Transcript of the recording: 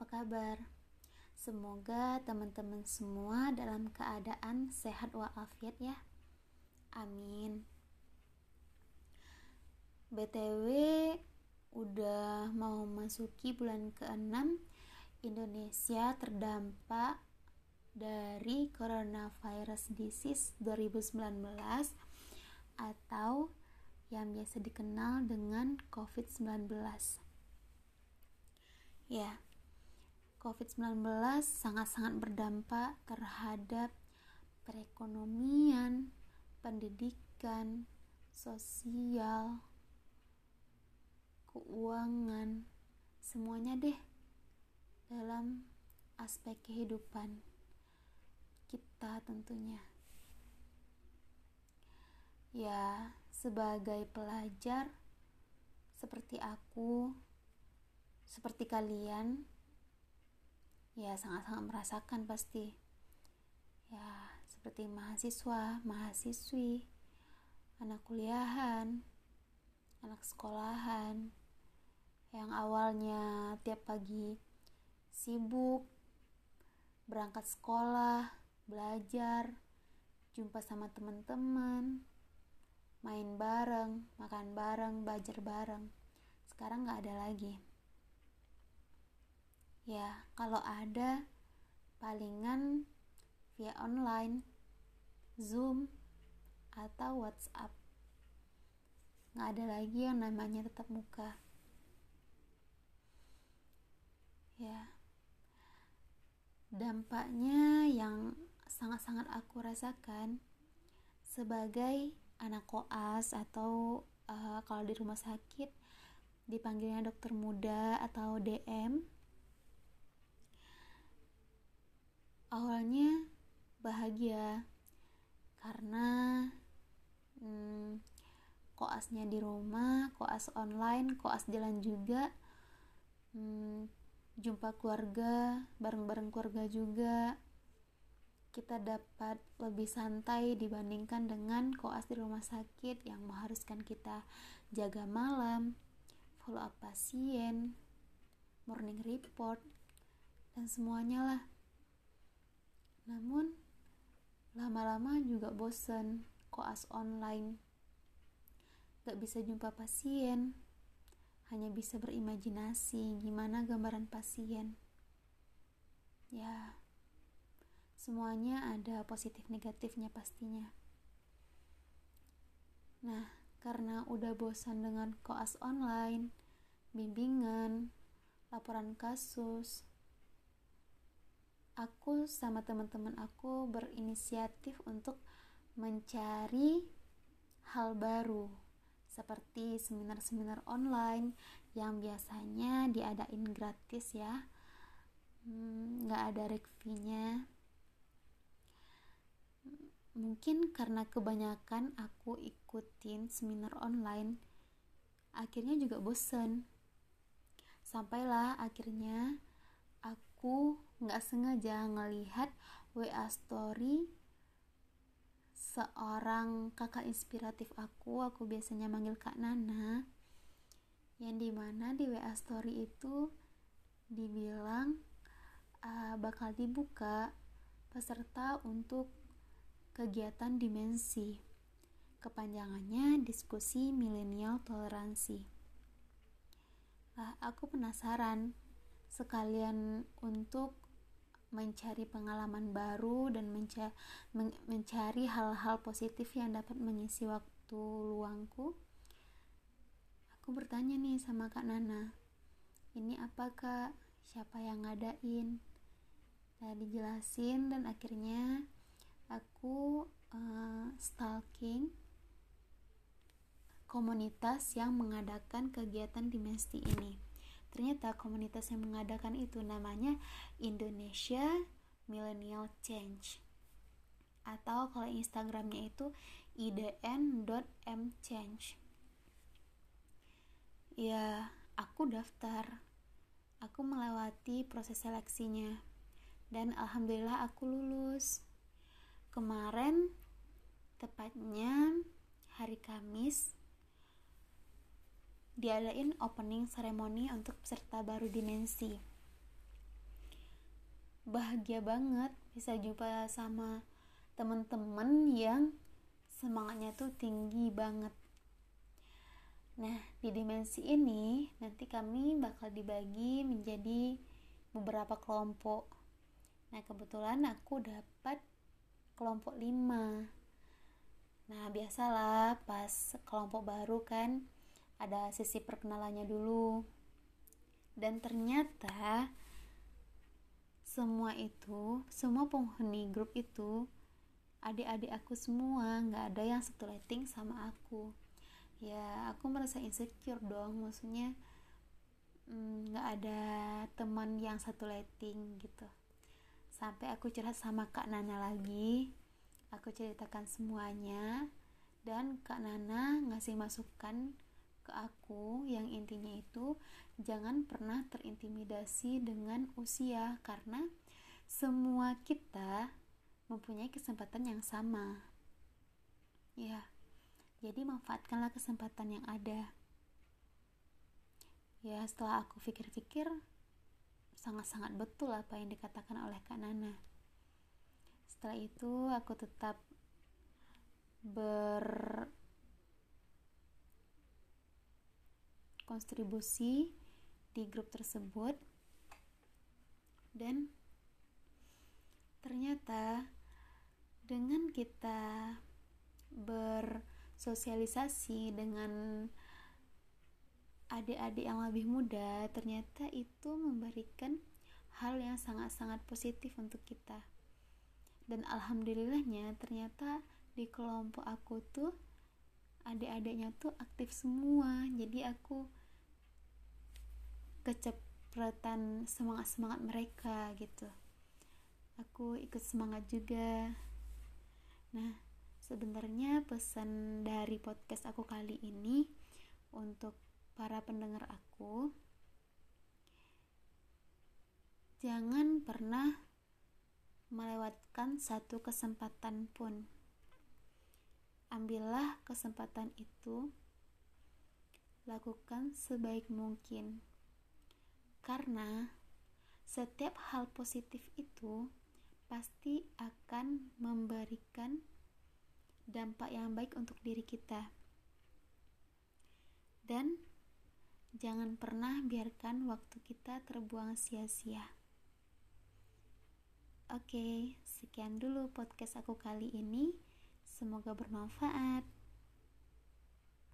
apa kabar? Semoga teman-teman semua dalam keadaan sehat walafiat ya. Amin. BTW udah mau masuki bulan ke-6 Indonesia terdampak dari coronavirus disease 2019 atau yang biasa dikenal dengan COVID-19. Ya, COVID-19 sangat-sangat berdampak terhadap perekonomian, pendidikan, sosial, keuangan, semuanya deh dalam aspek kehidupan kita tentunya. Ya, sebagai pelajar seperti aku, seperti kalian, ya sangat-sangat merasakan pasti. Ya, seperti mahasiswa, mahasiswi, anak kuliahan, anak sekolahan, yang awalnya tiap pagi sibuk berangkat sekolah, belajar, jumpa sama teman-teman, main bareng, makan bareng, belajar bareng. Sekarang nggak ada lagi. Ya, kalau ada palingan via online, Zoom, atau WhatsApp. Nggak ada lagi yang namanya tetap muka. Ya, dampaknya yang sangat-sangat aku rasakan sebagai anak koas atau uh, kalau di rumah sakit dipanggilnya dokter muda atau DM awalnya bahagia karena hmm, koasnya di rumah koas online koas jalan juga hmm, jumpa keluarga bareng-bareng keluarga juga kita dapat lebih santai dibandingkan dengan koas di rumah sakit yang mengharuskan kita jaga malam, follow up pasien, morning report, dan semuanya lah. Namun, lama-lama juga bosen koas online. Gak bisa jumpa pasien, hanya bisa berimajinasi gimana gambaran pasien. Ya, semuanya ada positif negatifnya pastinya. Nah, karena udah bosan dengan koas online, bimbingan, laporan kasus, aku sama teman-teman aku berinisiatif untuk mencari hal baru seperti seminar-seminar online yang biasanya diadain gratis ya. Hmm, nggak hmm, ada rekvinya mungkin karena kebanyakan aku ikutin seminar online akhirnya juga bosen. Sampailah akhirnya aku nggak sengaja ngelihat WA story seorang kakak inspiratif aku aku biasanya manggil kak Nana yang di mana di WA story itu dibilang uh, bakal dibuka peserta untuk kegiatan dimensi kepanjangannya diskusi milenial toleransi. Lah aku penasaran sekalian untuk mencari pengalaman baru dan menca mencari hal-hal positif yang dapat mengisi waktu luangku aku bertanya nih sama kak Nana ini apa kak? Siapa yang ngadain? Nah dijelasin dan akhirnya aku uh, stalking komunitas yang mengadakan kegiatan di Mesti ini ternyata komunitas yang mengadakan itu namanya Indonesia Millennial Change. Atau kalau Instagramnya itu idn.mchange ya aku daftar. Aku melewati proses seleksinya. Dan alhamdulillah aku lulus. Kemarin tepatnya hari Kamis diadain opening ceremony untuk peserta baru dimensi bahagia banget bisa jumpa sama teman-teman yang semangatnya tuh tinggi banget Nah, di dimensi ini nanti kami bakal dibagi menjadi beberapa kelompok. Nah, kebetulan aku dapat kelompok 5. Nah, biasalah pas kelompok baru kan ada sisi perkenalannya dulu. Dan ternyata semua itu, semua penghuni grup itu adik-adik aku semua, nggak ada yang satu lighting sama aku ya aku merasa insecure dong maksudnya mm, nggak mm, ada teman yang satu lighting gitu sampai aku curhat sama kak Nana lagi aku ceritakan semuanya dan kak Nana ngasih masukan ke aku yang intinya itu jangan pernah terintimidasi dengan usia karena semua kita mempunyai kesempatan yang sama ya jadi manfaatkanlah kesempatan yang ada. Ya, setelah aku pikir-pikir, sangat-sangat betul apa yang dikatakan oleh Kak Nana. Setelah itu, aku tetap berkontribusi di grup tersebut. Dan ternyata dengan kita ber sosialisasi dengan adik-adik yang lebih muda ternyata itu memberikan hal yang sangat-sangat positif untuk kita. Dan alhamdulillahnya ternyata di kelompok aku tuh adik-adiknya tuh aktif semua. Jadi aku kecepretan semangat-semangat mereka gitu. Aku ikut semangat juga. Nah Sebenarnya pesan dari podcast aku kali ini untuk para pendengar aku jangan pernah melewatkan satu kesempatan pun. Ambillah kesempatan itu, lakukan sebaik mungkin, karena setiap hal positif itu pasti akan memberikan dampak yang baik untuk diri kita. Dan jangan pernah biarkan waktu kita terbuang sia-sia. Oke, sekian dulu podcast aku kali ini. Semoga bermanfaat.